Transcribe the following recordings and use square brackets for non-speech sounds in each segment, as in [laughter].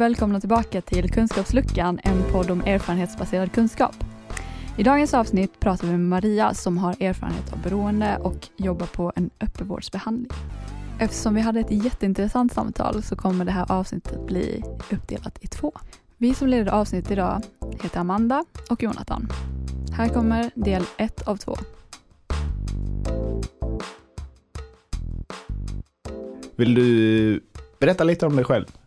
Och välkomna tillbaka till Kunskapsluckan, en podd om erfarenhetsbaserad kunskap. I dagens avsnitt pratar vi med Maria som har erfarenhet av beroende och jobbar på en öppenvårdsbehandling. Eftersom vi hade ett jätteintressant samtal så kommer det här avsnittet bli uppdelat i två. Vi som leder avsnittet idag heter Amanda och Jonathan. Här kommer del ett av två. Vill du berätta lite om dig själv?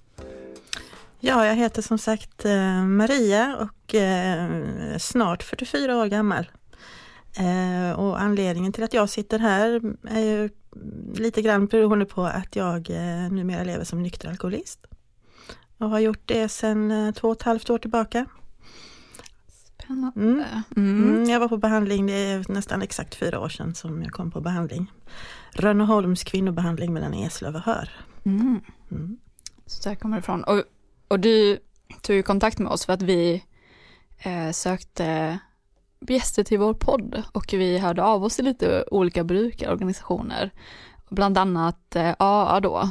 Ja, jag heter som sagt eh, Maria och eh, snart 44 år gammal. Eh, och anledningen till att jag sitter här är ju lite grann beroende på att jag numera lever som nykter alkoholist. Och har gjort det sedan två och ett halvt år tillbaka. Spännande. Mm. Mm. Mm, jag var på behandling, det är nästan exakt fyra år sedan som jag kom på behandling. Rönneholms kvinnobehandling mellan Eslöv och Hör. Mm. Mm. Så där kommer det ifrån. Och och du tog ju kontakt med oss för att vi eh, sökte gäster till vår podd och vi hörde av oss till lite olika brukarorganisationer. Bland annat eh, AA då.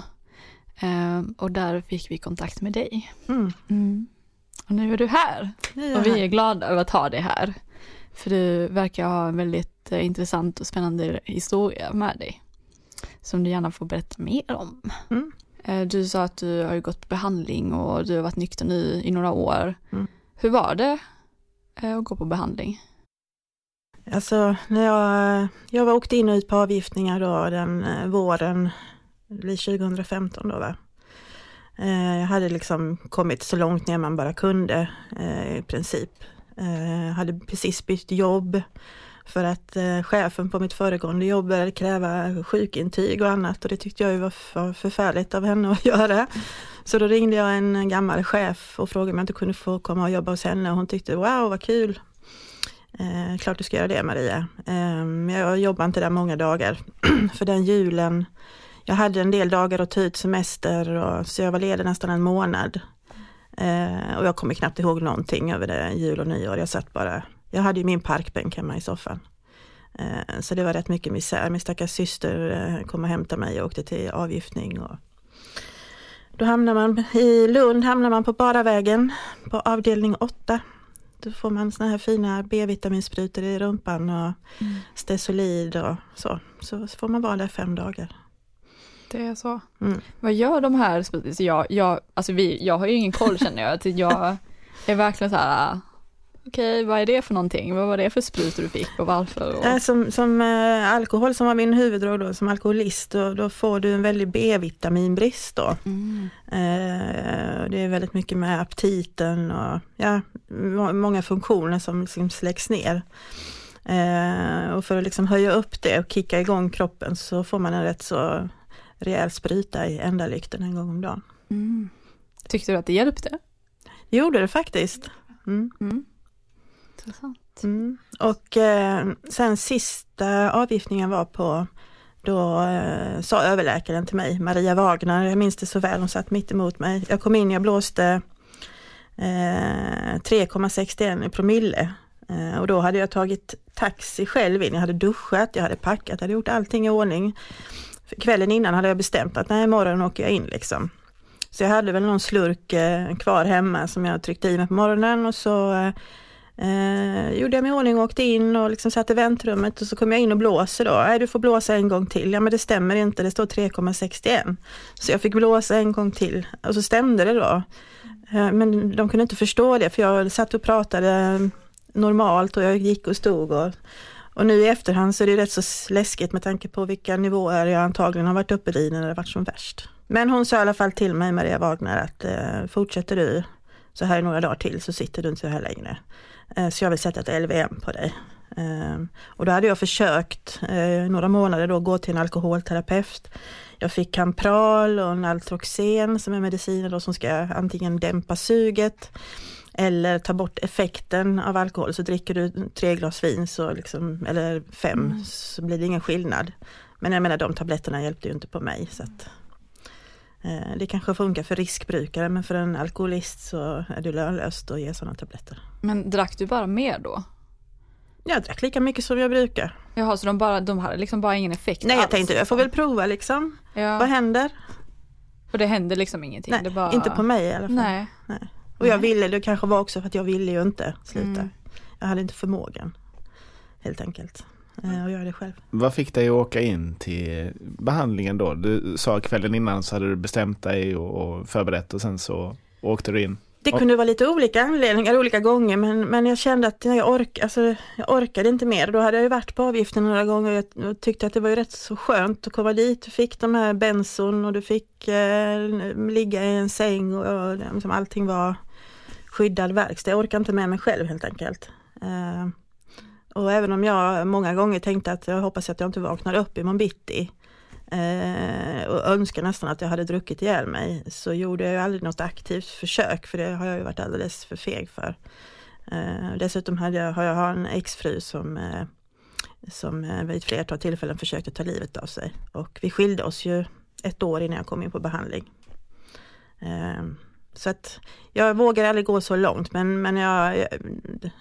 Eh, och där fick vi kontakt med dig. Mm. Mm. Och nu är du här. Är och vi är glada över att ha dig här. För du verkar ha en väldigt eh, intressant och spännande historia med dig. Som du gärna får berätta mer om. Mm. Eh, du sa att du har gått på behandling och du har varit nykter nu i några år. Mm. Hur var det eh, att gå på behandling? Alltså, när jag, jag var åkte in och ut på avgiftningar då den eh, våren, 2015 då va. Jag hade liksom kommit så långt ner man bara kunde i princip. Jag hade precis bytt jobb för att eh, chefen på mitt föregående jobb började kräva sjukintyg och annat och det tyckte jag ju var för förfärligt av henne [laughs] att göra. Så då ringde jag en gammal chef och frågade om jag inte kunde få komma och jobba hos henne och hon tyckte wow vad kul. Eh, klart du ska göra det Maria. Eh, jag jobbade inte där många dagar [clears throat] för den julen jag hade en del dagar att ta ut semester och, så jag var ledig nästan en månad. Eh, och jag kommer knappt ihåg någonting över det jul och nyår. Jag satt bara jag hade ju min parkbänk hemma i soffan. Eh, så det var rätt mycket misär. Min stackars syster eh, kom och hämtade mig och åkte till avgiftning. Och då hamnar man i Lund hamnar man på Baravägen på avdelning 8. Då får man såna här fina B-vitaminsprutor i rumpan och mm. Stesolid och så. Så får man vara där fem dagar. Det är så. Mm. Vad gör de här sprutorna? Jag, jag, alltså vi, jag har ju ingen koll känner jag. Jag är verkligen så här Okej, vad är det för någonting? Vad var det för sprutor du fick och varför? Och... Äh, som, som äh, alkohol som var min huvuddrog då, som alkoholist, då, då får du en väldig B-vitaminbrist då. Mm. Äh, det är väldigt mycket med aptiten och ja, många funktioner som liksom släcks ner. och för att liksom höja upp det och kicka igång kroppen så får man en rätt så rejäl spruta i ändalykten en gång om dagen. Mm. Tyckte du att det hjälpte? Gjorde det faktiskt. Mm. Mm. Intressant. Mm. Och eh, sen sista avgiftningen var på då eh, sa överläkaren till mig, Maria Wagner, jag minns det så väl, hon satt mitt emot mig. Jag kom in, jag blåste eh, 3,61 i promille. Eh, och då hade jag tagit taxi själv in, jag hade duschat, jag hade packat, jag hade gjort allting i ordning. Kvällen innan hade jag bestämt att nej, imorgon åker jag in liksom. Så jag hade väl någon slurk eh, kvar hemma som jag tryckte i mig på morgonen och så eh, eh, gjorde jag mig i ordning och åkte in och liksom satt i väntrummet och så kom jag in och blåser då. Nej, du får blåsa en gång till. Ja, men det stämmer inte, det står 3,61. Så jag fick blåsa en gång till och så stämde det då. Eh, men de kunde inte förstå det för jag satt och pratade normalt och jag gick och stod och, och nu i efterhand så är det rätt så läskigt med tanke på vilka nivåer jag antagligen har varit uppe i när det har varit som värst. Men hon sa i alla fall till mig, Maria Wagner, att eh, fortsätter du så här i några dagar till så sitter du inte så här längre. Eh, så jag vill sätta ett LVM på dig. Ehm, och då hade jag försökt eh, några månader då gå till en alkoholterapeut. Jag fick Campral och Naltroxen som är mediciner då som ska antingen dämpa suget eller ta bort effekten av alkohol. Så dricker du tre glas vin så liksom, eller fem mm. så blir det ingen skillnad. Men jag menar de tabletterna hjälpte ju inte på mig. Så att, det kanske funkar för riskbrukare men för en alkoholist så är det lönlöst att ge sådana tabletter. Men drack du bara mer då? Jag drack lika mycket som jag brukar. Jaha, så de, bara, de hade liksom bara ingen effekt Nej, alls? jag tänkte jag får väl prova liksom. Ja. Vad händer? Och det hände liksom ingenting? Nej, bara... inte på mig i alla fall. Nej. Och jag Nej. ville, det kanske var också för att jag ville ju inte sluta. Mm. Jag hade inte förmågan. Helt enkelt. Eh, att göra det själv. Vad fick dig att åka in till behandlingen då? Du sa kvällen innan så hade du bestämt dig och, och förberett och sen så åkte du in. Det kunde vara lite olika anledningar olika gånger men, men jag kände att jag, ork, alltså, jag orkade inte mer. Då hade jag ju varit på avgiften några gånger och jag tyckte att det var ju rätt så skönt att komma dit. Du fick de här benson och du fick eh, ligga i en säng och, och liksom, allting var skyddad verkstad. Jag orkade inte med mig själv helt enkelt. Eh, och även om jag många gånger tänkte att jag hoppas att jag inte vaknar upp imorgon bitti eh, och önskar nästan att jag hade druckit ihjäl mig så gjorde jag ju aldrig något aktivt försök för det har jag ju varit alldeles för feg för. Eh, dessutom hade jag, har jag en exfru som, eh, som eh, vid ett flertal tillfällen försökte ta livet av sig och vi skilde oss ju ett år innan jag kom in på behandling. Eh, så att jag vågar aldrig gå så långt men, men jag, jag,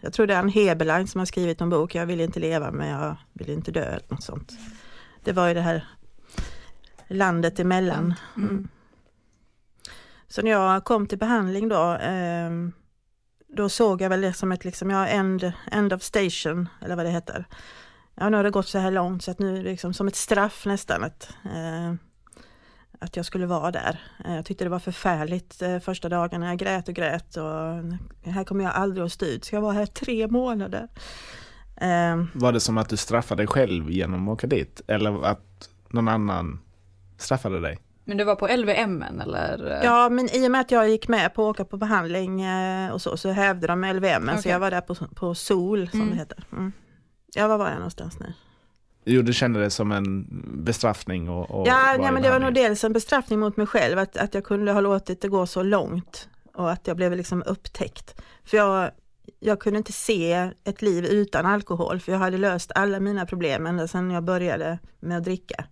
jag tror det är Ann Heberlein som har skrivit en bok, Jag vill inte leva men jag vill inte dö eller något sånt. Det var ju det här landet emellan. Mm. Så när jag kom till behandling då, eh, då såg jag väl det som ett liksom, ja, end, end of station, eller vad det heter. Ja, nu har det gått så här långt så att nu liksom som ett straff nästan att, eh, att jag skulle vara där. Eh, jag tyckte det var förfärligt eh, första dagarna, jag grät och grät och här kommer jag aldrig att stå ut, ska jag vara här tre månader? Eh, Var det som att du straffade dig själv genom att åka dit? Eller att någon annan straffade dig? Men det var på LVM eller? Ja, men i och med att jag gick med på att åka på behandling eh, och så, så hävde de LVM, så Okej. jag var där på, på SOL som Mm. det heter. Mm. Ja, var var jag någonstans nu? Jo, du kände det som en bestraffning och, och ja, nej, men det var nog dels en bestraffning mot mig själv, att, att jag kunde ha låtit det gå så långt och att jag blev liksom upptäckt. För jag, jag kunde inte se ett liv utan alkohol, för jag hade löst alla mina problem ända sedan jag började med att dricka.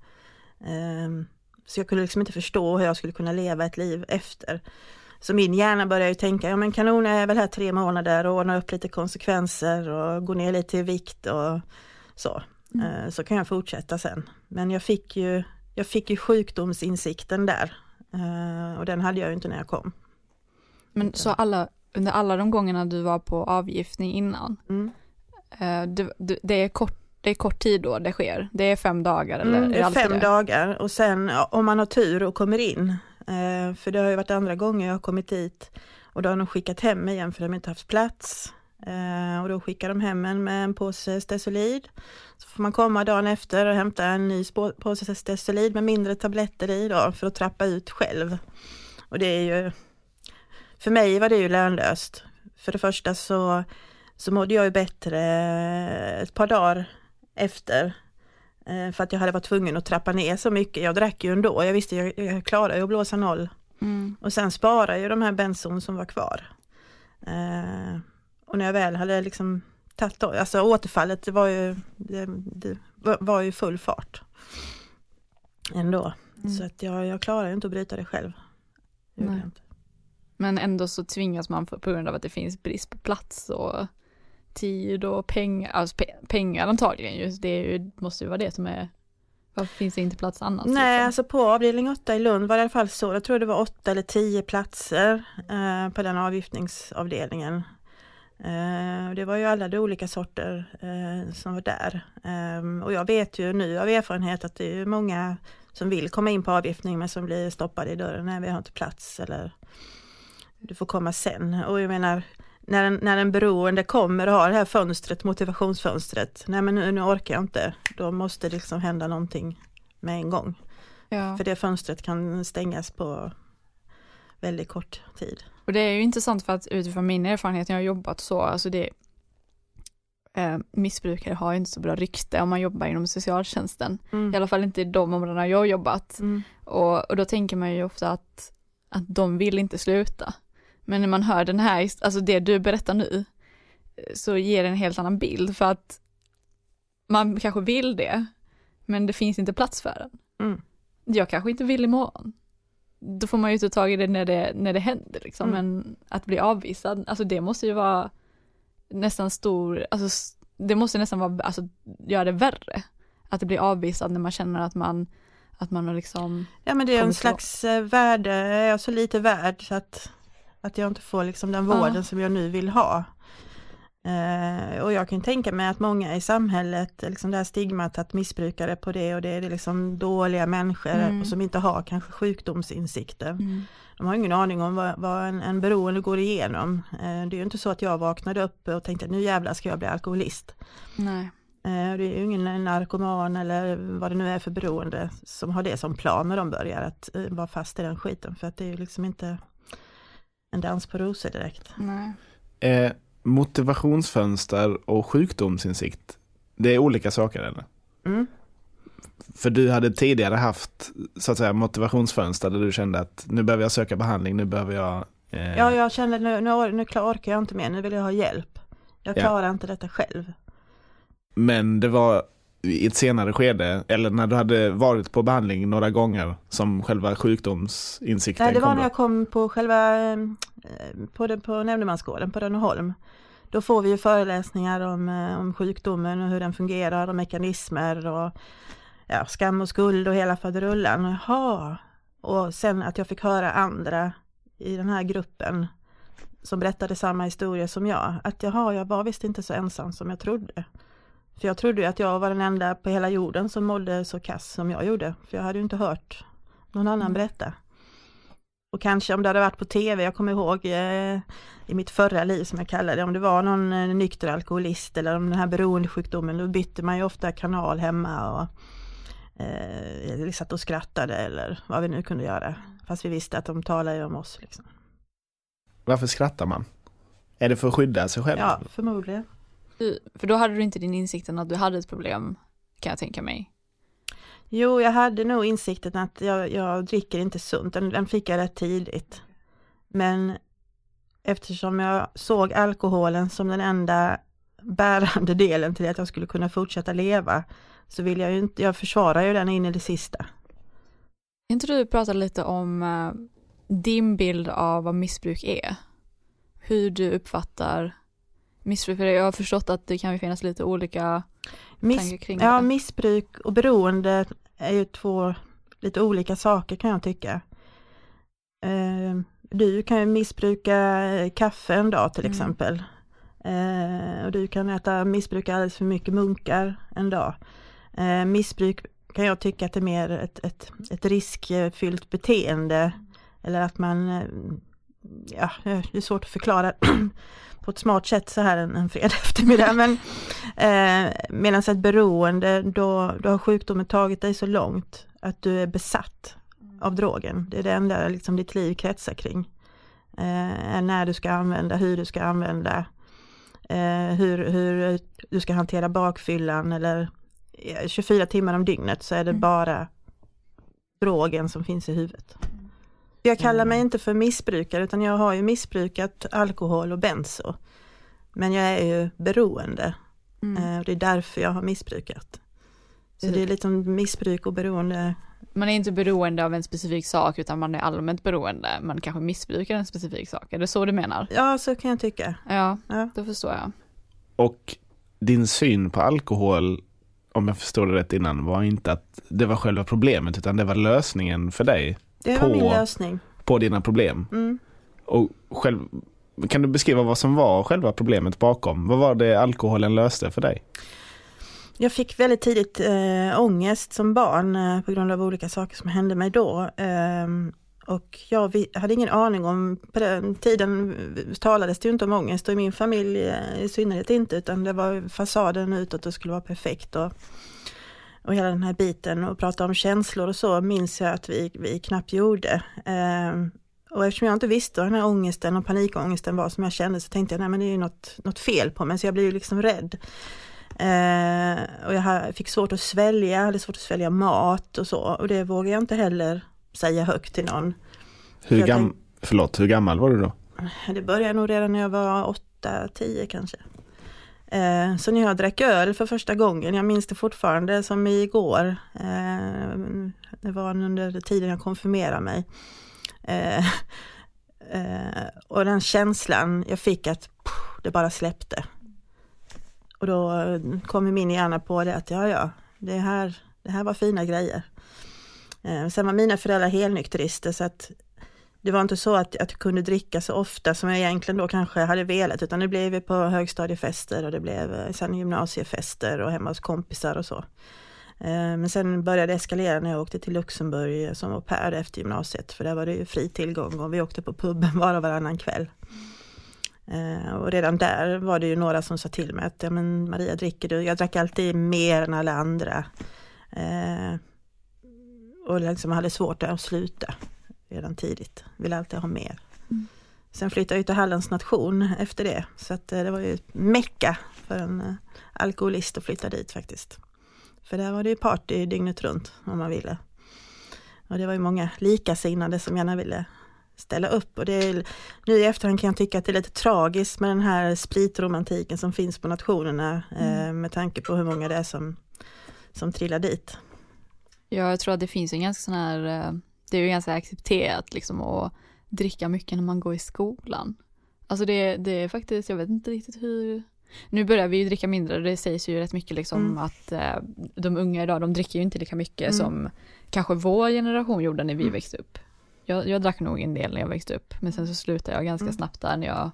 Ehm, så jag kunde liksom inte förstå hur jag skulle kunna leva ett liv efter. Så min hjärna började ju tänka, ja men kanon, jag är väl här tre månader och ordnar upp lite konsekvenser och går ner lite i vikt och så. Mm. Eh, Så kan jag fortsätta sen. Men jag fick ju, jag fick ju sjukdomsinsikten där. Eh, Och den hade jag ju inte när jag kom. Men så alla, under alla de gångerna du var på avgiftning innan, Mm. eh, det, det, det, är kort, det är kort tid då det sker? Det är fem dagar eller? Mm, det är alltid fem dagar och sen om man har tur och kommer in, för det har ju varit andra gånger jag har kommit dit och då har de skickat hem mig igen för de inte haft plats. Eh, och då skickar de hem en med en påse Stesolid. Så får man komma dagen efter och hämta en ny påse Stesolid med mindre tabletter i då för att trappa ut själv. Och det är ju, för mig var det ju lönlöst. För det första så, så mådde jag ju bättre ett par dagar efter Eh, För att jag hade varit tvungen att trappa ner så mycket. Jag drack ju ändå. Jag visste jag, jag klarade ju att blåsa noll. Mm. Och sen sparade jag de här benson som var kvar. Och när jag väl hade liksom tagit, alltså återfallet det var ju, det, det var- ju full fart. Ändå. Mm. Så att jag, jag klarar ju inte att bryta det själv. Men ändå så tvingas man för, på grund av att det finns brist på plats och tid och pengar, alltså pe- pengar antagligen ju, det ju, måste ju vara det som är, varför finns det inte plats annars? Nej, liksom? alltså på avdelning 8 i Lund var det i alla fall så. Jag tror det var 8 eller 10 platser eh, på den avgiftningsavdelningen. Eh, det var ju alla de olika sorter eh, som var där. Eh, och jag vet ju nu av erfarenhet att det är många som vill komma in på avgiftning men som blir stoppade i dörren. Nej, vi har inte plats eller du får komma sen. Och jag menar, när en, när en beroende kommer och har det här fönstret, motivationsfönstret, nej men nu, nu orkar jag inte, då måste det liksom hända någonting med en gång. ja. För det fönstret kan stängas på väldigt kort tid. Och det är ju intressant för att utifrån min erfarenhet när jag har jobbat så, alltså det eh, missbrukare har ju inte så bra rykte om man jobbar inom socialtjänsten. I alla fall inte i de områdena jag har jobbat. Mm. Och, och då tänker man ju ofta att, att de vill inte sluta. Men när man hör den här, alltså det du berättar nu, eh, så ger det en helt annan bild för att man kanske vill det, men det finns inte plats för den. Mm. Jag kanske inte vill imorgon. Då får man ju ta tag i det när det, när det händer liksom, Mm. men att bli avvisad, alltså det måste ju vara nästan stor, alltså det måste nästan vara, alltså göra det värre. Att bli avvisad när man känner att man, Att man har liksom, Ja men det är en slags eh, värde, jag är så lite värd så att, att jag inte får liksom den vården Ja. som jag nu vill ha. Eh, och jag kan tänka mig att många i samhället, liksom det här stigmat att missbrukare på det och det är liksom dåliga människor Mm. och som inte har kanske sjukdomsinsikter. mm, De har ingen aning om vad, vad en, en beroende går igenom. Eh, det är ju inte så att jag vaknade upp och tänkte nu jävlar ska jag bli alkoholist. nej, Eh, Det är ju ingen narkoman eller vad det nu är för beroende som har det som plan när de börjar att eh, vara fast i den skiten. För att det är ju liksom inte en dans på rosor direkt. nej. Motivationsfönster och sjukdomsinsikt, det är olika saker eller? Mm. För du hade tidigare haft så att säga motivationsfönster där du kände att nu behöver jag söka behandling, nu behöver jag eh, Ja, jag känner nu, nu, nu orkar jag inte mer, nu vill jag ha hjälp. Jag Ja. klarar inte detta själv. Men det var i ett senare skede, eller när du hade varit på behandling några gånger som själva sjukdomsinsikten Nej, det var kom när jag kom på själva, eh, på, det, på nämndemansgården på Rönneholm. Då får vi ju föreläsningar om, eh, om sjukdomen och hur den fungerar och mekanismer och ja, skam och skuld och hela faderullan. Jaha. Och sen att jag fick höra andra i den här gruppen som berättade samma historia som jag. Att jaha, jag var visst inte så ensam som jag trodde. För jag trodde ju att jag var den enda på hela jorden som mådde så kass som jag gjorde. För jag hade ju inte hört någon annan Mm. berätta. Och kanske om det hade varit på tv, jag kommer ihåg eh, i mitt förra liv som jag kallar det, om det var någon eh, nykter alkoholist eller om den här beroendesjukdomen, då bytte man ju ofta kanal hemma och eh, satt och skrattade eller vad vi nu kunde göra. Fast vi visste att de talade ju om oss. Liksom. Varför skrattar man? Är det för att skydda sig själv? Ja, förmodligen. För då hade du inte din insikten att du hade ett problem, kan jag tänka mig. Jo, jag hade nog insikten att jag, jag dricker inte sunt. Den, den fick jag rätt tidigt. Men eftersom jag såg alkoholen som den enda bärande delen till att jag skulle kunna fortsätta leva så vill jag ju inte, jag försvarar ju den in i det sista. Kan inte du prata lite om eh, din bild av vad missbruk är? Hur du uppfattar missbruk? Jag har förstått att det kan ju finnas lite olika Miss, tankar kring ja, det. missbruk och beroende är ju två lite olika saker kan jag tycka. Eh, du kan ju missbruka eh, kaffe en dag till Mm. exempel. Eh, och du kan äta, missbruka alldeles för mycket munkar en dag. Eh, missbruk kan jag tycka att det är mer ett, ett, ett riskfyllt beteende. Eller att man, ja det är svårt att förklara [clears throat] på ett smart sätt så här en, en fredag [laughs] eftermiddag. Men eh, medan ett beroende, då, då har sjukdomen tagit dig så långt att du är besatt av drogen. Det är det enda liksom, ditt liv kretsar kring. Eh, när du ska använda, hur du ska använda, eh, hur, hur du ska hantera bakfyllan eller eh, 24 timmar om dygnet så är det Mm. bara drogen som finns i huvudet. Jag kallar mig inte för missbrukare utan jag har ju missbrukat alkohol och benzo. Men jag är ju beroende Mm. eh, och det är därför jag har missbrukat. Så Så det är lite som missbruk och beroende. Man är inte beroende av en specifik sak utan man är allmänt beroende. Man kanske missbrukar en specifik sak. Är det så du menar? Ja, så kan jag tycka. Ja, Ja. då förstår jag. Och din syn på alkohol, om jag förstår det rätt innan, var inte att det var själva problemet utan det var lösningen för dig Det var På- min lösning. på dina problem. Mm. Och själv, kan du beskriva vad som var själva problemet bakom? Vad var det alkoholen löste för dig? Jag fick väldigt tidigt äh, ångest som barn eh, på grund av olika saker som hände mig då. Ehm, och jag vi, hade ingen aning om, på den tiden talades det ju inte om ångest och i min familj eh, i synnerhet inte utan det var fasaden utåt och skulle vara perfekt och, och hela den här biten och prata om känslor och så minns jag att vi, vi knappt gjorde. Ehm, och eftersom jag inte visste vad den här ångesten och panikångesten var som jag kände så tänkte jag nej men det är ju något, något fel på mig så jag blev ju liksom rädd. Eh, och jag fick svårt att svälja, hade svårt att svälja mat och så och det vågar jag inte heller säga högt till någon. Hur, gam- Förlåt, hur gammal var du då? Det började nog redan när jag var 8-10 kanske. Eh, så när jag drack öl för första gången, jag minns det fortfarande som igår, eh, det var under tiden jag konfirmerade mig. Eh, [laughs] eh, och den känslan jag fick att pff, det bara släppte. Och då kom min hjärna på det att ja, ja, det här, det här var fina grejer. Eh, sen var mina föräldrar helnykterister så att det var inte så att, att jag kunde dricka så ofta som jag egentligen då kanske hade velat utan det blev på högstadiefester och det blev eh, sen gymnasiefester och hemma hos kompisar och så. Eh, men sen började det eskalera när jag åkte till Luxemburg eh, som au pair efter gymnasiet för där var det ju fri tillgång och vi åkte på puben [laughs] var och varannan kväll. Och redan där var det ju några som sa till mig att ja, men Maria dricker du? Jag drack alltid mer än alla andra. och liksom hade svårt att sluta redan tidigt. Ville alltid ha mer. Mm. Sen flyttade jag till Hallands nation efter det. Så att eh, det var ju mecka för en eh, alkoholist att flytta dit faktiskt. För där var det ju party dygnet runt om man ville. Och det var ju många likasinnade som gärna ville ställa upp. Och det är, nu i efterhand kan jag tycka att det är lite tragiskt med den här spritromantiken som finns på nationerna mm. eh, med tanke på hur många det är som, som trillar dit. Ja, jag tror att det finns en ganska sån här det är ju ganska accepterat liksom att dricka mycket när man går i skolan. Alltså det, det är faktiskt, jag vet inte riktigt hur nu börjar vi ju dricka mindre, det sägs ju rätt mycket liksom mm. att eh, de unga idag, de dricker ju inte lika mycket mm. som kanske vår generation gjorde när vi mm. växte upp. Jag, jag drack nog en del när jag växte upp, men sen så slutade jag ganska mm. snabbt där när jag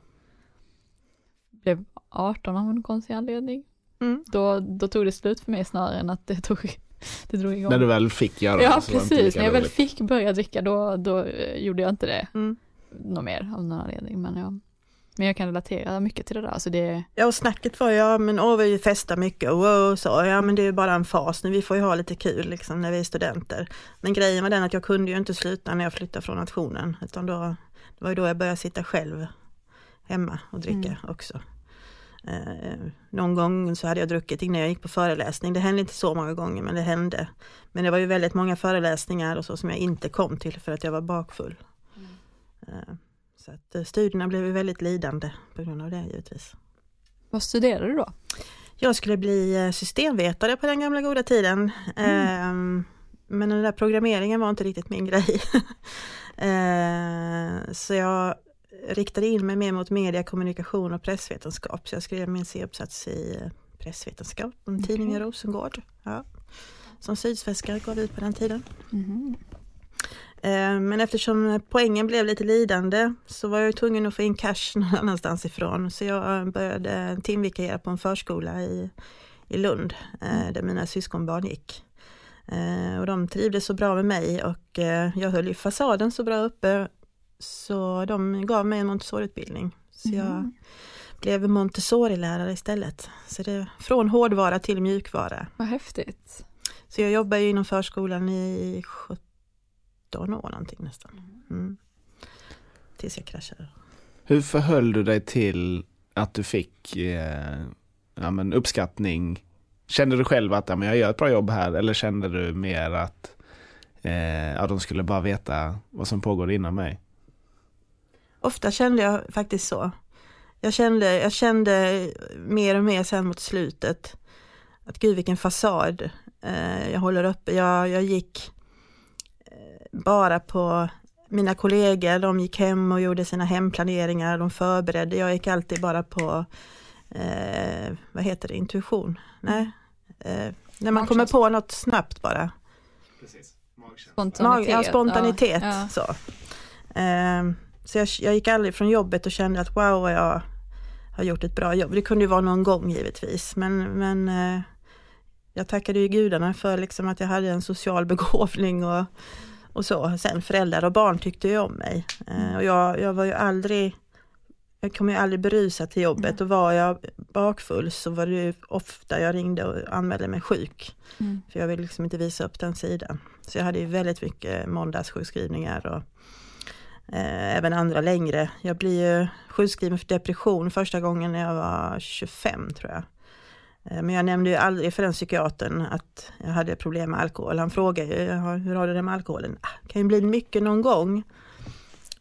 blev 18 av någon konstig anledning. Mm. Då, då tog det slut för mig snarare än att det [laughs] tog [laughs] det drog igång. När du väl fick göra det? Ja, precis. När jag väl fick börja dricka då, då gjorde jag inte det. Mm. Något mer av någon anledning. Men, ja. men jag kan relatera mycket till det där. Alltså det... Ja, och snacket var ja, men åh, vi festar mycket och wow, så. Ja, men det är bara en fas nu. Vi får ju ha lite kul liksom när vi är studenter. Men grejen var den att jag kunde ju inte sluta när jag flyttade från nationen. Utan då, det var ju då jag började sitta själv hemma och dricka mm. också. Eh, någon gång så hade jag druckit innan jag gick på föreläsning. Det hände inte så många gånger men det hände. Men det var ju väldigt många föreläsningar och så som jag inte kom till för att jag var bakfull. Mm. Eh, så att eh, studierna blev väldigt lidande på grund av det givetvis. Vad studerade du då? Jag skulle bli eh, systemvetare på den gamla goda tiden. Mm. Eh, men den där programmeringen var inte riktigt min grej. [laughs] eh, så jag riktade in mig mer mot media, kommunikation och pressvetenskap. Så jag skrev min C-uppsats i eh, pressvetenskap om okay. tidningen Rosengård. Ja. Som Sydsvenskar gav ut på den tiden. Mm. Men eftersom poängen blev lite lidande så var jag tvungen att få in cash någon annanstans ifrån. Så jag började timvikariera på en förskola i, i Lund mm. där mina syskonbarn gick. Och de trivdes så bra med mig och jag höll ju fasaden så bra uppe så de gav mig en Montessori-utbildning. Så mm. jag blev Montessori-lärare istället. Så det från hårdvara till mjukvara. Vad häftigt. Så jag jobbar ju inom förskolan i 17 år någonting nästan. Mm. Tills jag kraschade. Hur förhöll du dig till att du fick eh, ja, men uppskattning? Kände du själv att ja, men jag gör ett bra jobb här eller kände du mer att eh, ja, de skulle bara veta vad som pågår inom mig? Ofta kände jag faktiskt så. Jag kände, jag kände mer och mer sen mot slutet att gud vilken fasad eh, jag håller uppe. Jag, jag gick eh, bara på mina kollegor, de gick hem och gjorde sina hemplaneringar, de förberedde. Jag gick alltid bara på, eh, vad heter det, intuition? Nej, eh, när man kommer på något snabbt bara. Precis. Spontanitet. Ja, spontanitet. Ja. Så. Eh, så jag, jag, gick aldrig från jobbet och kände att wow, vad jag har gjort ett bra jobb. Det kunde ju vara någon gång givetvis, men, men eh, jag tackade ju gudarna för liksom att jag hade en social [laughs] begåvning och, och så. Sen föräldrar och barn tyckte ju om mig. Eh, och jag, jag var ju aldrig jag kom ju aldrig berusad till jobbet och var jag bakfull så var det ju ofta jag ringde och anmälde mig sjuk. Mm. För jag ville liksom inte visa upp den sidan. Så jag hade ju väldigt mycket måndagssjukskrivningar och även andra längre. Jag blir ju sjukskriven för depression första gången när jag var 25 tror jag. Eh, men jag nämnde ju aldrig för den psykiatern att jag hade problem med alkohol. Han frågade ju, hur har du det med alkoholen? Ah, det kan ju bli mycket någon gång.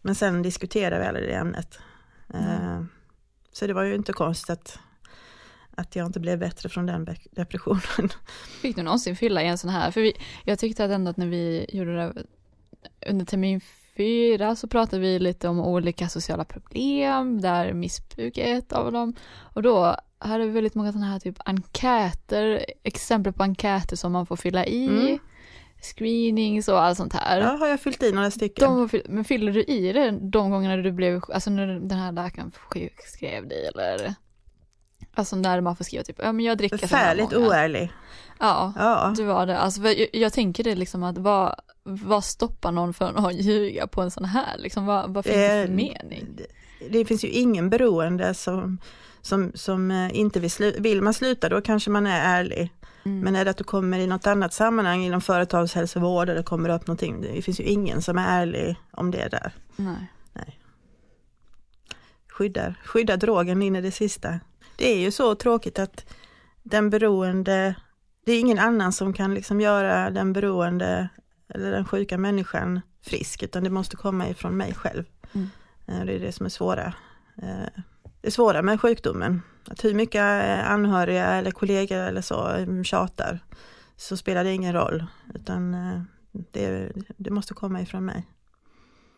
Men sen diskuterade vi aldrig det ämnet. Mm. Så det var ju inte konstigt att, att jag inte blev bättre från den depressionen. [laughs] Fick du någonsin fylla i en sån här? För vi, jag tyckte att ändå att när vi gjorde det under termin fyra så pratade vi lite om olika sociala problem, där missbruk är ett av dem. Och då hade vi väldigt många sådana här typ enkäter, exempel på enkäter som man får fylla i. Mm. screenings och allt sånt här. Ja, har jag fyllt i några stycken. De, men fyllde du i det de gångerna du blev, alltså när den här läkaren skrev dig eller? Alltså när man får skriva typ, ja men jag dricker många. oärlig. Ja, Ja. du var det. Alltså jag, jag tänker det liksom att vad, vad stoppar någon från att ljuga på en sån här liksom? Vad, vad finns det Eh, för mening? Det, finns ju ingen beroende som, som, som eh, inte vill sluta. Vill man sluta då kanske man är ärlig. Mm. Men är det att du kommer i något annat sammanhang inom företagshälsovård eller kommer upp någonting. Det finns ju ingen som är ärlig om det där. Nej. Skyddar, skyddar drogen in i det sista. Det är ju så tråkigt att den beroende, det är ingen annan som kan liksom göra den beroende eller den sjuka människan frisk utan det måste komma ifrån mig själv. Mm. Eh, Det är det som är svåra. Eh, Det är svåra med sjukdomen. Att hur mycket eh, anhöriga eller kollegor eller så eh, tjatar så spelar det ingen roll utan det, det måste komma ifrån mig.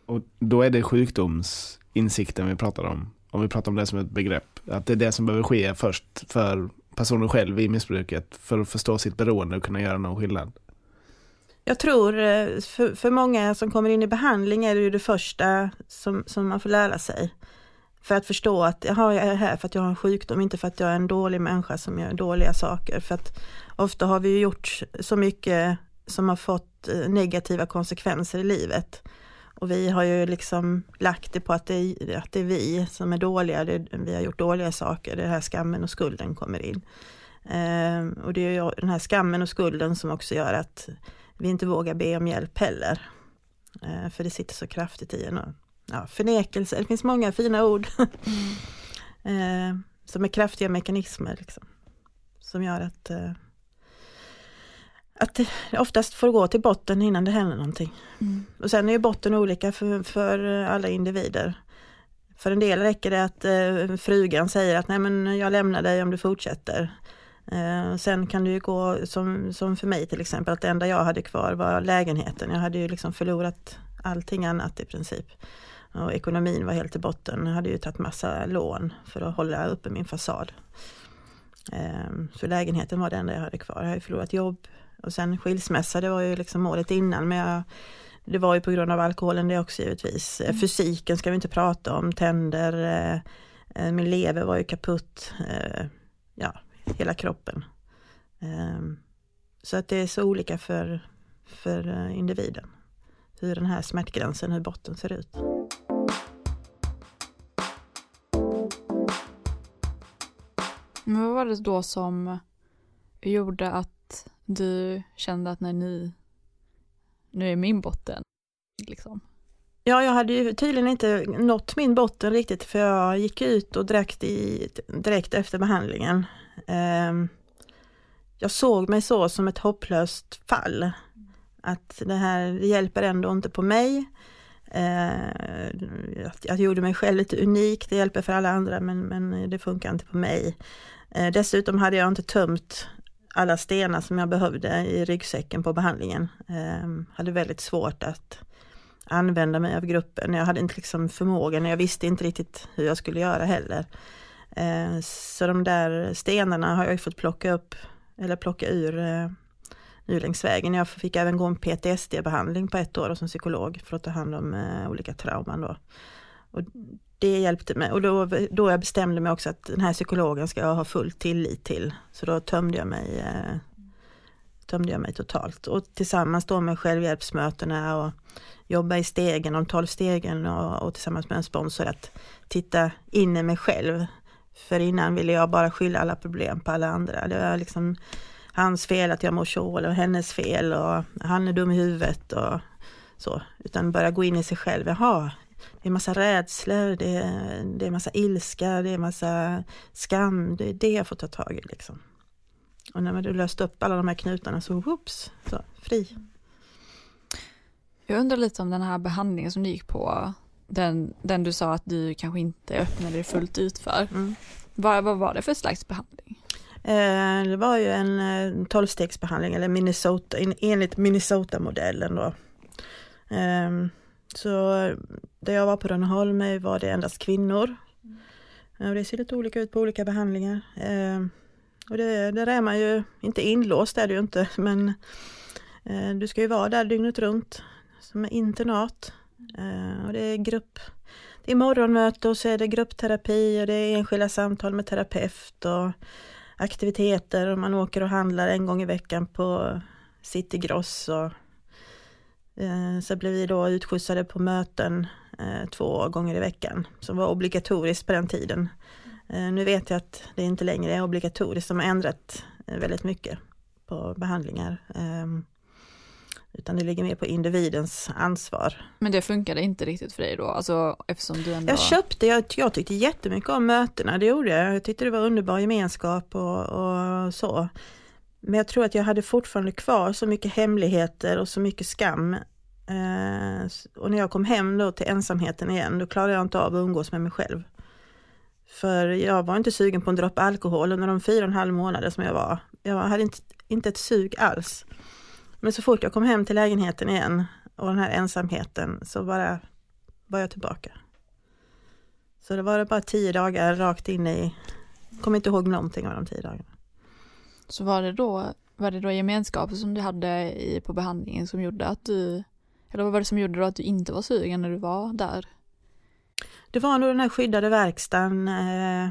Och då är det sjukdomsinsikten vi pratar om. Om vi pratar om det som ett begrepp. Att det är det som behöver ske först för personen själv i missbruket. För att förstå sitt beroende och kunna göra någon skillnad. Jag tror eh, för, för många som kommer in i behandling är det ju det första som, som man får lära sig. För att förstå att jaha, jag är här för att jag har en sjukdom, inte för att jag är en dålig människa som gör dåliga saker. För att ofta har vi ju gjort så mycket som har fått eh, negativa konsekvenser i livet. Och vi har ju liksom lagt det på att det är, att det är vi som är dåliga, det, vi har gjort dåliga saker, det är här skammen och skulden kommer in. Eh, och det är ju den här skammen och skulden som också gör att vi inte vågar be om hjälp heller. Eh, för det sitter så kraftigt i en. Ja, förnekelse, det finns många fina ord. [laughs] eh, som är kraftiga mekanismer liksom. Som gör att, eh, att det oftast får gå till botten innan det händer någonting. Mm. Och sen är ju botten olika för, för alla individer. För en del räcker det att frugan säger att nej men jag lämnar dig om du fortsätter. Eh, sen kan det ju gå som, som för mig till exempel att det enda jag hade kvar var lägenheten. Jag hade ju liksom förlorat allting annat i princip. Och ekonomin var helt i botten. Jag hade ju tagit massa lån för att hålla uppe min fasad. Eh, så lägenheten var det enda jag hade kvar. Jag har ju förlorat jobb och sen skilsmässa, det var ju liksom målet innan men jag det var ju på grund av alkoholen det också givetvis. Mm. Fysiken ska vi inte prata om, tänder, eh, eh, min lever var ju kaputt. Eh, ja, hela kroppen. Eh, så att det är så olika för, för eh, individen. Hur den här smärtgränsen, hur botten ser ut. Men vad var det då som gjorde att du kände att när ni, nu är min botten, liksom? Ja, jag hade ju tydligen inte nått min botten riktigt för jag gick ut och drack i, direkt efter behandlingen. Ehm, jag såg mig så som ett hopplöst fall. Att det här det hjälper ändå inte på mig. Ehm, jag gjorde mig själv lite unik, det hjälper för alla andra men, men det funkar inte på mig. Ehm, dessutom hade jag inte tömt alla stenar som jag behövde i ryggsäcken på behandlingen. Jag hade väldigt svårt att använda mig av gruppen. Jag hade inte liksom förmågan, jag visste inte riktigt hur jag skulle göra heller. Eh, så de där stenarna har jag ju fått plocka upp eller plocka ur eh, nu längs vägen. Jag fick även gå en PTSD-behandling på ett år som psykolog för att ta hand om eh, olika trauman då. Och det hjälpte mig och då, då jag bestämde mig också att den här psykologen ska jag ha full tillit till. Så då tömde jag mig, tömde jag mig totalt och tillsammans då med självhjälpsmötena och jobba i stegen, de tolv stegen och, och tillsammans med en sponsor att titta in i mig själv. För innan ville jag bara skylla alla problem på alla andra. Det var liksom hans fel att jag mår så eller hennes fel och han är dum i huvudet och så. Utan börja gå in i sig själv. Jaha, det är massa rädslor, det är, det är massa ilska, det är massa skam. Det är det jag får ta tag i liksom. Och när man du löst upp alla de här knutarna så whoops, så fri. Jag undrar lite om den här behandlingen som du gick på, den, den du sa att du kanske inte öppnade dig fullt ut för. Mm. Vad, vad var det för slags behandling? Eh, det var ju en eh, tolvstegsbehandling eller Minnesota, en- enligt Minnesota-modellen då. Eh, så där jag var på Rönneholm var det endast kvinnor. Och det ser lite olika ut på olika behandlingar. Eh, och det, där är man ju inte inlåst är det ju inte men Eh, du ska ju vara där dygnet runt som är internat. Eh, och det är grupp, det är morgonmöte och så är det gruppterapi och det är enskilda samtal med terapeut och aktiviteter och man åker och handlar en gång i veckan på City Gross och eh, så blev vi då utskjutsade på möten eh, två gånger i veckan som var obligatoriskt på den tiden. Nu vet jag att det inte längre är obligatoriskt, de har ändrat väldigt mycket på behandlingar. Ehm, utan det ligger mer på individens ansvar. Men det funkade inte riktigt för dig då? Alltså, eftersom du ändå... Jag köpte, jag, jag tyckte jättemycket om mötena, det gjorde jag. Jag tyckte det var underbar gemenskap och, och så. Men jag tror att jag hade fortfarande kvar så mycket hemligheter och så mycket skam. Eh, och när jag kom hem då till ensamheten igen, då klarade jag inte av att umgås med mig själv. För jag var inte sugen på en droppe alkohol under de fyra och en halv månader som jag var. Jag hade inte, inte ett sug alls. Men så fort jag kom hem till lägenheten igen och den här ensamheten så bara var jag tillbaka. Så det var det bara tio dagar rakt in i, kommer inte ihåg någonting av de tio dagarna. Så var det då, var det då gemenskapen som du hade i, på behandlingen som gjorde att du, eller vad var det som gjorde då att du inte var sugen när du var där? Det var nog den här skyddade verkstaden eh,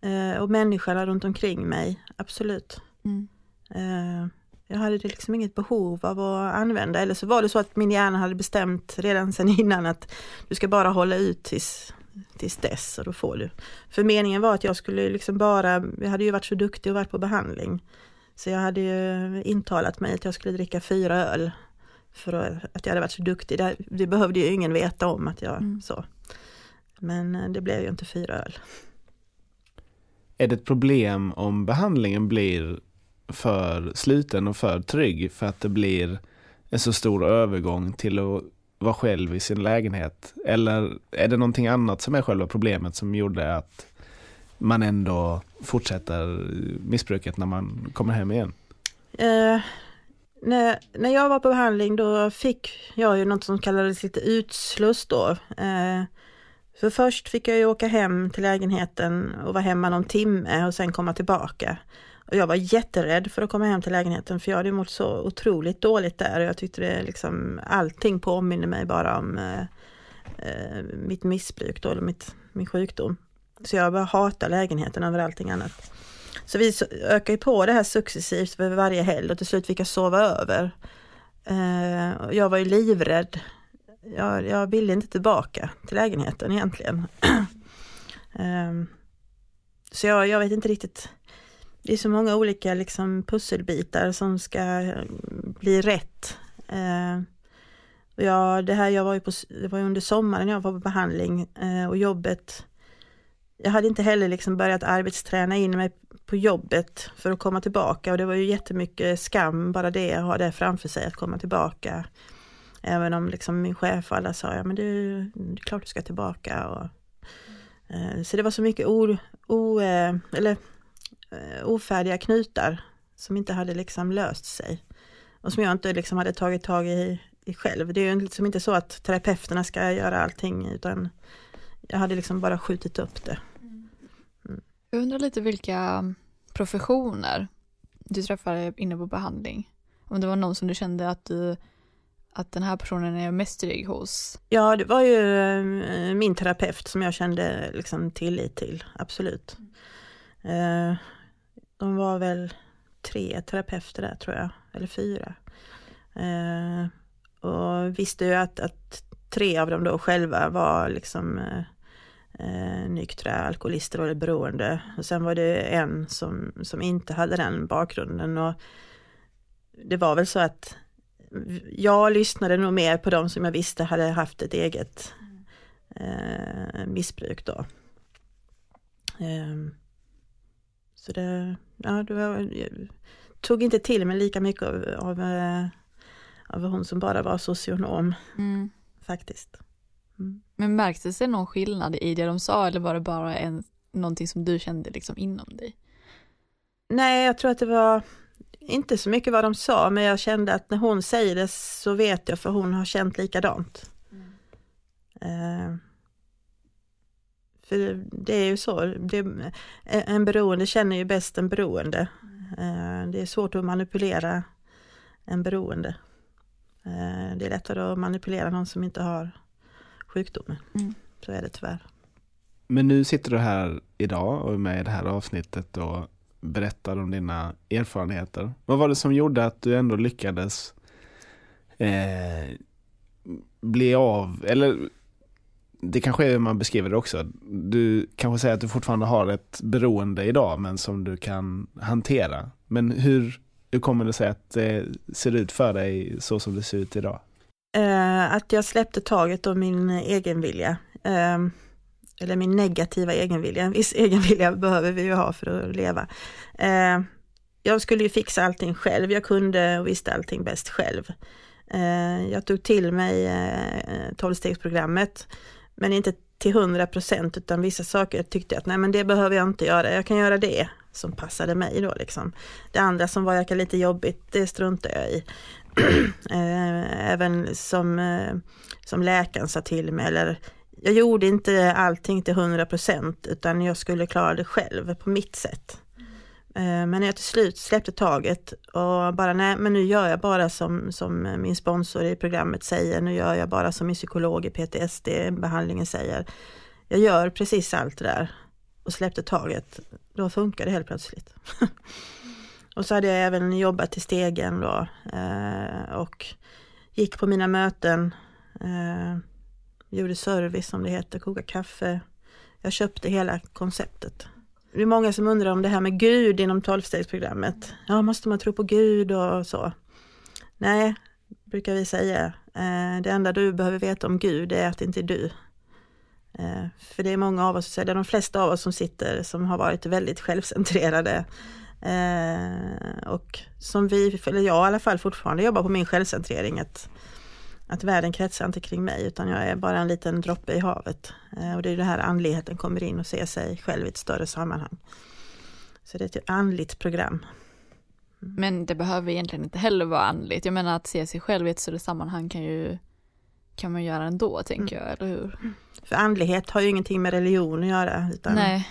eh, och människorna runt omkring mig, absolut. Mm. Eh, jag hade liksom inget behov av att använda eller så var det så att min hjärna hade bestämt redan sedan innan att du ska bara hålla ut tills, tills dess och då får du. För meningen var att jag skulle liksom bara, jag hade ju varit så duktig och varit på behandling. Så jag hade ju intalat mig att jag skulle dricka fyra öl för att jag hade varit så duktig. Det, det behövde ju ingen veta om att jag mm. så. Men eh, det blev ju inte fyra öl. Är det ett problem om behandlingen blir för sluten och för trygg för att det blir en så stor övergång till att vara själv i sin lägenhet? Eller är det någonting annat som är själva problemet som gjorde att man ändå fortsätter missbruket när man kommer hem igen? Uh, när, när jag var på behandling då fick jag ju något som kallades lite utsluss då. Uh, för först fick jag ju åka hem till lägenheten och vara hemma någon timme och sen komma tillbaka. Och jag var jätterädd för att komma hem till lägenheten för jag hade mått så otroligt dåligt där och jag tyckte det liksom allting påminner mig bara om eh, eh, mitt missbruk då, eller mitt, min sjukdom. Så jag bara hatar lägenheten över allting annat. Så vi ökade på det här successivt för varje helg och till slut fick jag sova över. Eh, jag var ju livrädd. Jag, jag ville inte tillbaka till lägenheten egentligen. [clears throat] eh, så jag, jag vet inte riktigt det är så många olika liksom pusselbitar som ska eh, bli rätt. Eh, och jag, det här jag var ju på, det var under sommaren jag var på behandling eh, och jobbet. Jag hade inte heller liksom börjat arbetsträna in mig på jobbet för att komma tillbaka och det var ju jättemycket skam bara det att ha det framför sig att komma tillbaka. Även om liksom min chef och alla sa ja men du, det är klart du ska tillbaka. Och, eh, så det var så mycket o, o eh, eller ofärdiga knutar som inte hade liksom löst sig. Och som jag inte liksom hade tagit tag i, i själv. Det är ju liksom inte så att terapeuterna ska göra allting utan jag hade liksom bara skjutit upp det. Mm. Jag undrar lite vilka professioner du träffade inne på behandling. Om det var någon som du kände att du att den här personen är mest trygg hos? Ja, det var ju eh, min terapeut som jag kände liksom tillit till, absolut. Mm. De var väl tre terapeuter där tror jag, eller fyra. Eh, och visste ju att, att tre av dem då själva var liksom eh, eh nyktra alkoholister eller beroende. Och sen var det en som, som inte hade den bakgrunden. Och det var väl så att jag lyssnade nog mer på dem som jag visste hade haft ett eget eh, missbruk då. Eh, så det, ja, det var, tog inte till mig lika mycket av, av, eh, av hon som bara var socionom. Mm. Faktiskt. Mm. Men märktes det någon skillnad i det de sa eller var det bara en, någonting som du kände liksom inom dig? Nej, jag tror att det var inte så mycket vad de sa, men jag kände att när hon säger det så vet jag för hon har känt likadant. Mm. Uh, för det är ju så, det, en beroende känner ju bäst en beroende. Mm. Det är svårt att manipulera än beroende. Eh, det är lättare att manipulera någon som inte har sjukdomen. Mm. Så är det tyvärr. Men nu sitter du här idag och är med i det här avsnittet och berättar om dina erfarenheter. Vad var det som gjorde att du ändå lyckades eh, bli av, eller det kanske är hur man beskriver det också. Du kanske säger att du fortfarande har ett beroende idag men som du kan hantera. Men hur, hur kommer det sig att det ser ut för dig så som det ser ut idag? Eh, att jag släppte taget om min egenvilja. Eh, eller min negativa egenvilja. En viss [laughs] egenvilja behöver vi ju ha för att leva. Eh, jag skulle ju fixa allting själv. Jag kunde och visste allting bäst själv. Eh, jag tog till mig eh, tolvstegsprogrammet men inte till hundra procent utan vissa saker tyckte jag att nej men det behöver jag inte göra, jag kan göra det som passade mig då liksom. Det andra som var lite jobbigt, det struntar jag i. [clears throat] Eh, även som, eh, som läkaren sa till mig, eller jag gjorde inte allting till hundra procent utan jag skulle klara det själv på mitt sätt. Eh, men när jag till slut släppte taget och bara nej men nu gör jag bara som, som min sponsor i programmet säger, nu gör jag bara som min psykolog i PTSD-behandlingen säger. Jag gör precis allt det där och släppte taget, då funkar det helt plötsligt. [laughs] och så hade jag även jobbat i stegen då eh, och gick på mina möten, eh, gjorde service som det heter, koka kaffe. Jag köpte hela konceptet. Det är många som undrar om det här med Gud inom tolvstegsprogrammet. Ja, måste man tro på Gud och så? Nej, brukar vi säga. Eh, det enda du behöver veta om Gud är att det inte är du. Eh, för det är många av oss, eller de flesta av oss som sitter som har varit väldigt självcentrerade. Eh, och som vi, eller jag i alla fall fortfarande jobbar på min självcentrering. Att, att världen kretsar inte kring mig utan jag är bara en liten droppe i havet. Och det är det här andligheten kommer in och ser sig själv i ett större sammanhang. Så det är ett andligt program. Men det behöver egentligen inte heller vara andligt. Jag menar att se sig själv i ett större sammanhang kan ju kan man göra ändå tänker jag, eller hur? För andlighet har ju ingenting med religion att göra. Utan... Nej,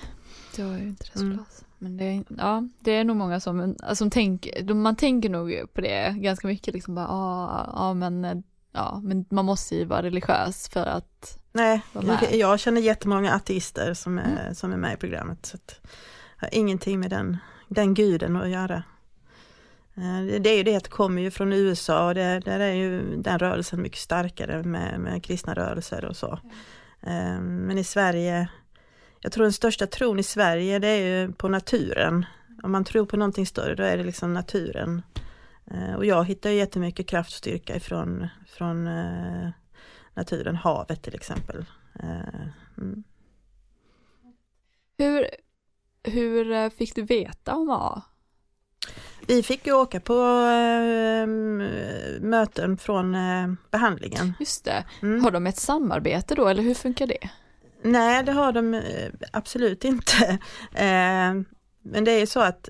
det har ju inte det såklart. Mm. Men det är, ja, det är nog många som, som tänker, man tänker nog på det ganska mycket liksom bara, ja, ja men, ja, men man måste ju vara religiös för att Nej, jag känner jättemånga ateister som är, mm. som är med i programmet. Så att, har ingenting med den, den guden att göra. Eh, det är ju det att det kommer ju från USA och det, där är ju den rörelsen mycket starkare med, med kristna rörelser och så. Mm. Men i Sverige, jag tror den största tron i Sverige det är ju på naturen. Om man tror på någonting större då är det liksom naturen. Eh, och jag hittar jättemycket kraft och styrka ifrån från naturen, havet till exempel. Mm. Hur, hur fick du veta om AA? Vi fick ju åka på äh, möten från äh, behandlingen. Just det. Mm. Har de ett samarbete då eller hur funkar det? Nej, det har de äh, absolut inte. men det är ju så att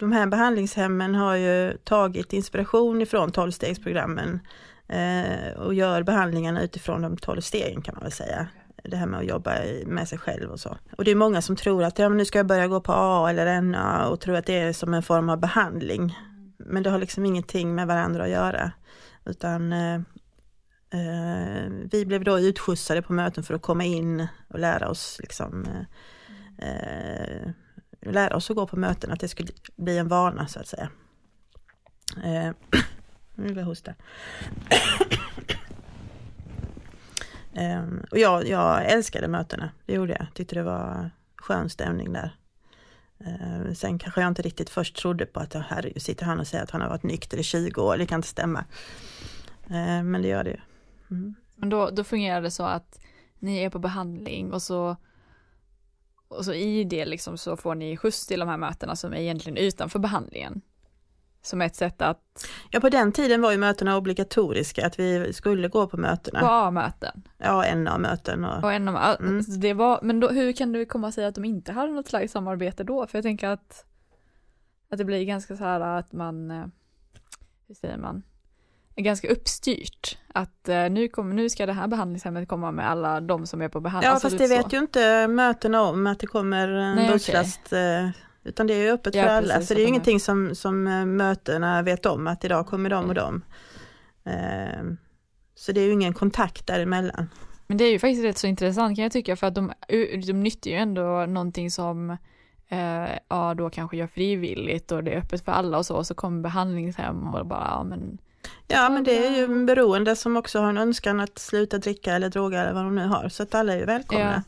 de här behandlingshemmen har ju tagit inspiration ifrån tolvstegsprogrammen eh, och gör behandlingarna utifrån de tolv stegen kan man väl säga det här med att jobba med sig själv och så. Och det är många som tror att ja, men nu ska jag börja gå på A eller NA och tror att det är som en form av behandling. Men det har liksom ingenting med varandra att göra. Utan eh, eh, vi blev då utskjutsade på möten för att komma in och lära oss liksom eh, eh lära oss att gå på möten, att det skulle bli en vana så att säga. Eh, [clears throat] nu vill jag hosta. [clears throat] eh, och jag, jag älskade mötena, det gjorde jag. Tyckte det var skön stämning där. Eh, sen kanske jag inte riktigt först trodde på att, herregud, sitter han och säger att han har varit nykter i 20 år, det kan inte stämma. Ehm, men det gör det ju. Mm. Men då, då fungerar det så att ni är på behandling och så och så i det liksom så får ni skjuts till de här mötena som är egentligen utanför behandlingen som ett sätt att... Ja, på den tiden var ju mötena obligatoriska, att vi skulle gå på mötena. På A-möten? Ja, NA-möten. Och... och NA, mm. det var, men då, hur kan det komma sig att de inte hade något slags samarbete då? För jag tänker att, att det blir ganska så här att man, eh, hur säger man, ganska uppstyrt. Att eh, nu, kommer, nu ska det här behandlingshemmet komma med alla de som är på behandling. Ja, alltså, fast det vet så. ju inte mötena om, att det kommer en busslast okay. Eh, Utan det är öppet Ja, för alla, precis, så det är ju ingenting som, som eh, mötena vet om att idag kommer de och de. Eh, Så det är ju ingen kontakt däremellan. Men det är ju faktiskt rätt så intressant kan jag tycka för att de, de nyttjar ju ändå någonting som eh, ja då kanske gör frivilligt och det är öppet för alla och så och så kommer behandlingshem och bara ja men Ja men det är ju en beroende som också har en önskan att sluta dricka eller droga eller vad de nu har. Så att alla är ju välkomna.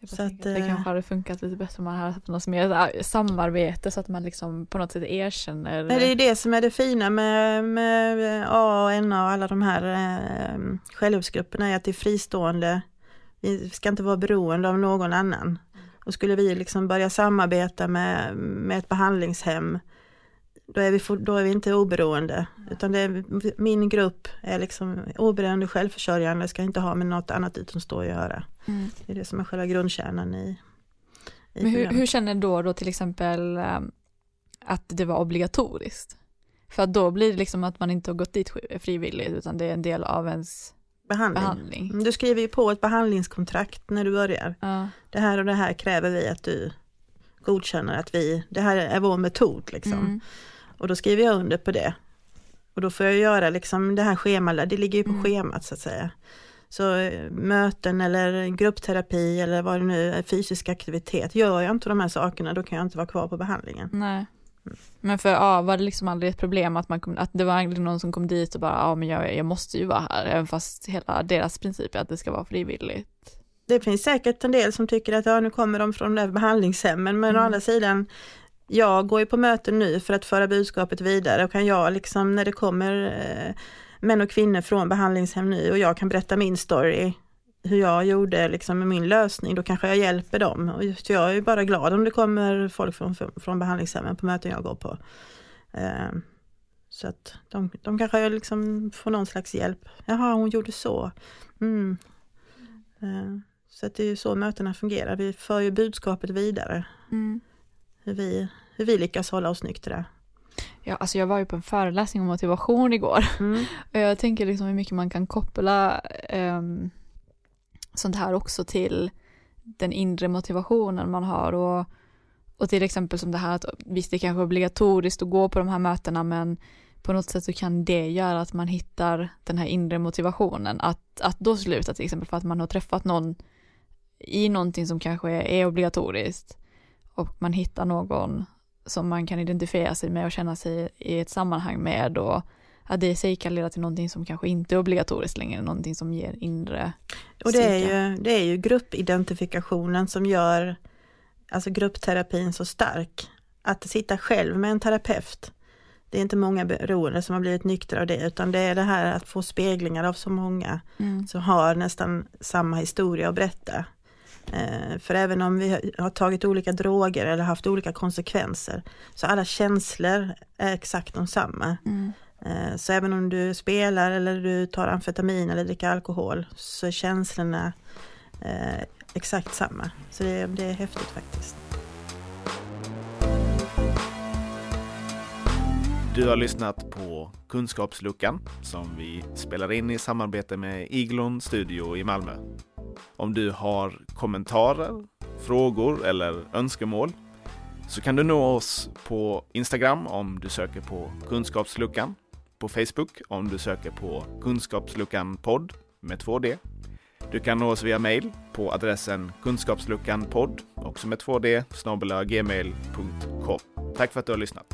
jag Så att, att, det eh, kanske hade funkat lite bättre om man hade haft något mer samarbete så att man liksom på något sätt erkänner. Men det är ju det som är det fina med, med A och NA och alla de här eh, självhjälpsgrupperna är att det är fristående. Vi ska inte vara beroende av någon annan. Och skulle vi liksom börja samarbeta med, med ett behandlingshem då är, vi då är vi inte oberoende. Utan det är, min grupp är liksom oberoende självförsörjande, ska inte ha med något annat utomstående att göra. Mm. Det är det som är själva grundkärnan i, i Men hur, hur känner då, då till exempel eh, att det var obligatoriskt? För att då blir det liksom att man inte har gått dit frivilligt utan det är en del av ens behandling. behandling. Mm, Du skriver ju på ett behandlingskontrakt när du börjar. Ja. det här och det här kräver vi att du godkänner att vi, det här är vår metod liksom. Mm. Och då skriver jag under på det. Och då får jag göra liksom det här schemat, det ligger ju på Mm. schemat så att säga. Så eh, möten eller gruppterapi eller vad det nu är, fysisk aktivitet, gör jag inte de här sakerna då kan jag inte vara kvar på behandlingen. Nej. Men för ja, var det liksom aldrig ett problem att, man kom, att det var aldrig någon som kom dit och bara ja men jag, jag måste ju vara här även fast hela deras princip är att det ska vara frivilligt. Det finns säkert en del som tycker att ja, nu kommer de från de där behandlingshemmen men å Mm. andra sidan jag går ju på möten nu för att föra budskapet vidare och kan jag liksom när det kommer eh, män och kvinnor från behandlingshem nu och jag kan berätta min story hur jag gjorde liksom med min lösning, då kanske jag hjälper dem. Och just jag är ju bara glad om det kommer folk från, från behandlingshemmen på möten jag går på. Eh, så att de, de kanske liksom får någon slags hjälp. Jaha, hon gjorde så. Mm. Eh, så att det är ju så mötena fungerar. Vi för ju budskapet vidare. Mm. Hur vi, hur vi lyckas hålla oss nyktra. Ja, alltså jag var ju på en föreläsning om motivation igår Mm. [laughs] och jag tänker liksom hur mycket man kan koppla ehm, sånt här också till den inre motivationen man har och, och till exempel som det här att visst det kanske är obligatoriskt att gå på de här mötena men på något sätt så kan det göra att man hittar den här inre motivationen att, att då sluta till exempel för att man har träffat någon i någonting som kanske är obligatoriskt och man hittar någon som man kan identifiera sig med och känna sig i ett sammanhang med och att det i sig kan leda till någonting som kanske inte är obligatoriskt längre, någonting som ger inre Och det är, ju, det är ju gruppidentifikationen som gör alltså gruppterapin så stark. Att sitta själv med en terapeut, det är inte många beroende som har blivit nyktra av det, utan det är det här att få speglingar av så många Mm. som har nästan samma historia att berätta. Eh, För även om vi har tagit olika droger eller haft olika konsekvenser, så alla känslor är exakt de samma. Mm. Eh, Så även om du spelar eller du tar amfetamin eller dricker alkohol så är känslorna eh, exakt samma. Så det, det är häftigt faktiskt. Du har lyssnat på Kunskapsluckan som vi spelar in i samarbete med Iglon Studio i Malmö. Om du har kommentarer, frågor eller önskemål så kan du nå oss på Instagram om du söker på Kunskapsluckan, på Facebook om du söker på Kunskapsluckan podd med 2D. Du kan nå oss via mail på adressen kunskapsluckanpodd, också med 2D, snabel gmail.com. Tack för att du har lyssnat.